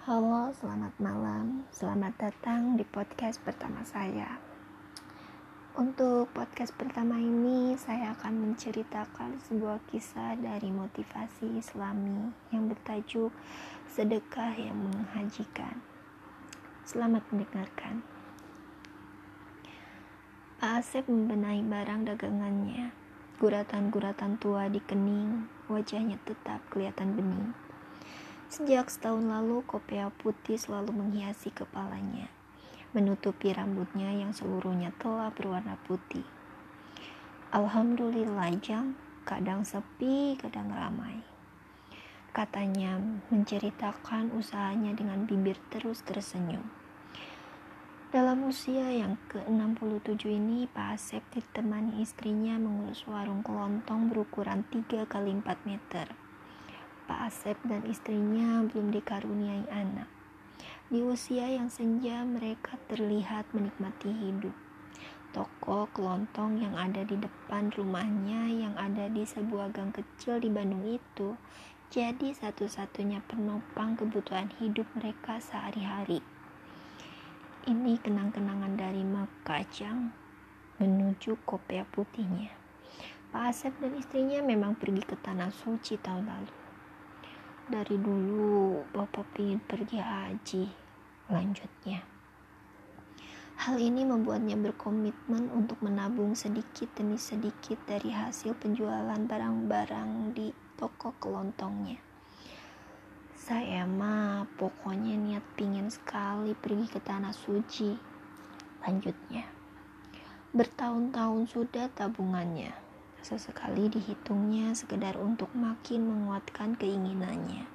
Halo, selamat malam. Selamat datang di podcast pertama saya. Untuk podcast pertama ini, saya akan menceritakan sebuah kisah dari motivasi Islami yang bertajuk "Sedekah yang Menghajikan". Selamat mendengarkan. Pak Asep membenahi barang dagangannya. Guratan-guratan tua di kening, wajahnya tetap kelihatan bening. Sejak setahun lalu, kopea putih selalu menghiasi kepalanya, menutupi rambutnya yang seluruhnya telah berwarna putih. Alhamdulillah, jang, kadang sepi, kadang ramai. Katanya menceritakan usahanya dengan bibir terus tersenyum. Dalam usia yang ke-67 ini, Pak Asep ditemani istrinya mengurus warung kelontong berukuran 3 kali 4 meter. Pak Asep dan istrinya belum dikaruniai anak. Di usia yang senja, mereka terlihat menikmati hidup. Toko kelontong yang ada di depan rumahnya yang ada di sebuah gang kecil di Bandung itu jadi satu-satunya penopang kebutuhan hidup mereka sehari-hari. Ini kenang-kenangan dari Makajang menuju kopea putihnya. Pak Asep dan istrinya memang pergi ke tanah suci tahun lalu. Dari dulu Bapak ingin pergi haji. Lanjutnya. Hal ini membuatnya berkomitmen untuk menabung sedikit demi sedikit dari hasil penjualan barang-barang di toko kelontongnya. Saya mah pokoknya niat pingin sekali pergi ke tanah suci. Lanjutnya. Bertahun-tahun sudah tabungannya. Sesekali dihitungnya sekedar untuk makin menguatkan keinginannya.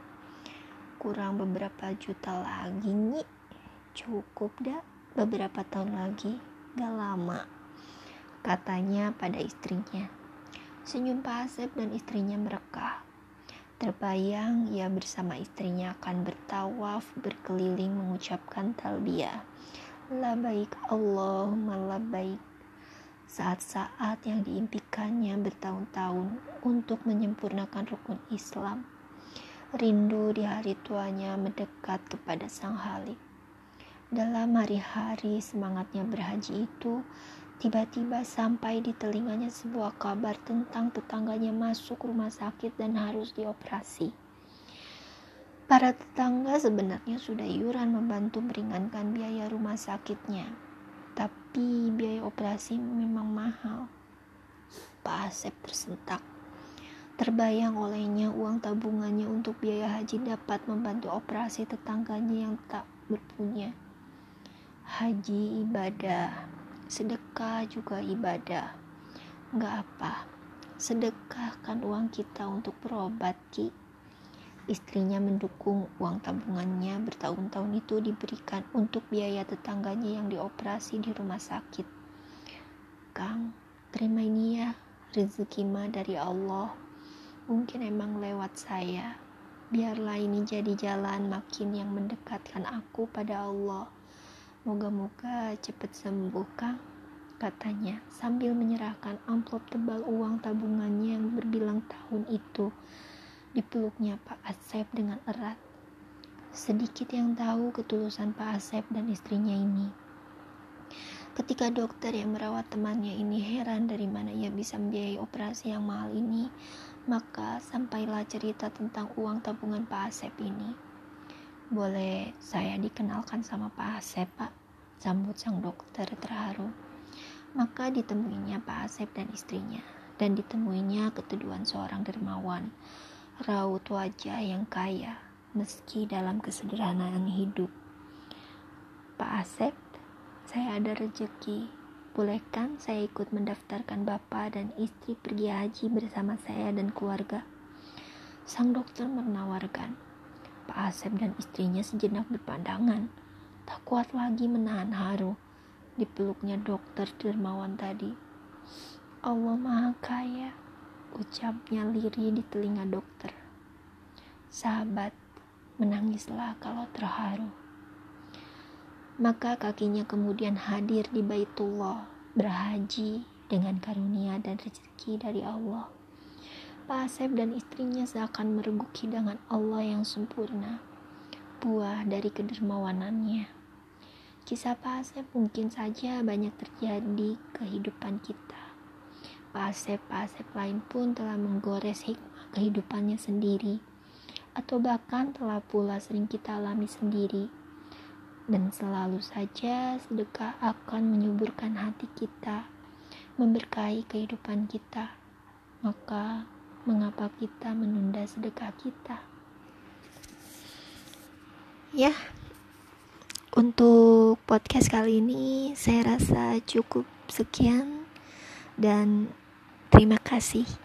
Kurang beberapa juta lagi nih. Cukup dah beberapa tahun lagi. Gak lama. Katanya pada istrinya. Senyum Pak Asep dan istrinya merekah. Terbayang ia bersama istrinya akan bertawaf berkeliling mengucapkan talbiyah. Labaik Allahumma labaik. Saat-saat yang diimpikannya bertahun-tahun untuk menyempurnakan rukun Islam. Rindu di hari tuanya mendekat kepada Sang Halik. Dalam hari-hari semangatnya berhaji itu, Tiba-tiba sampai di telinganya sebuah kabar tentang tetangganya masuk rumah sakit dan harus dioperasi. Para tetangga sebenarnya sudah iuran membantu meringankan biaya rumah sakitnya, tapi biaya operasi memang mahal. Pak Asep tersentak. Terbayang olehnya uang tabungannya untuk biaya haji dapat membantu operasi tetangganya yang tak berpunya. Haji ibadah sedekah juga ibadah nggak apa sedekahkan uang kita untuk berobat ki istrinya mendukung uang tabungannya bertahun-tahun itu diberikan untuk biaya tetangganya yang dioperasi di rumah sakit Kang terima ini ya rezeki mah dari Allah mungkin emang lewat saya biarlah ini jadi jalan makin yang mendekatkan aku pada Allah Moga-moga cepat sembuh, Kang, katanya sambil menyerahkan amplop tebal uang tabungannya yang berbilang tahun itu. Dipeluknya Pak Asep dengan erat. Sedikit yang tahu ketulusan Pak Asep dan istrinya ini. Ketika dokter yang merawat temannya ini heran dari mana ia bisa membiayai operasi yang mahal ini, maka sampailah cerita tentang uang tabungan Pak Asep ini. Boleh saya dikenalkan sama Pak Asep, Pak? Sambut sang dokter terharu. Maka ditemuinya Pak Asep dan istrinya. Dan ditemuinya ketuduhan seorang dermawan. Raut wajah yang kaya, meski dalam kesederhanaan hidup. Pak Asep, saya ada rejeki. Bolehkan saya ikut mendaftarkan Bapak dan istri pergi haji bersama saya dan keluarga? Sang dokter menawarkan, Pak Asep dan istrinya sejenak berpandangan. Tak kuat lagi menahan haru. Dipeluknya dokter dermawan tadi. Allah maha kaya, ucapnya lirih di telinga dokter. Sahabat, menangislah kalau terharu. Maka kakinya kemudian hadir di Baitullah, berhaji dengan karunia dan rezeki dari Allah. Pak Asep dan istrinya seakan mereguk hidangan Allah yang sempurna. buah dari kedermawanannya. Kisah Pak Asep mungkin saja banyak terjadi kehidupan kita. Pak Asep-Pak Asep lain pun telah menggores hikmah kehidupannya sendiri, atau bahkan telah pula sering kita alami sendiri. Dan selalu saja sedekah akan menyuburkan hati kita, memberkahi kehidupan kita. Maka, mengapa kita menunda sedekah kita? Ya, untuk podcast kali ini saya rasa cukup sekian dan terima kasih.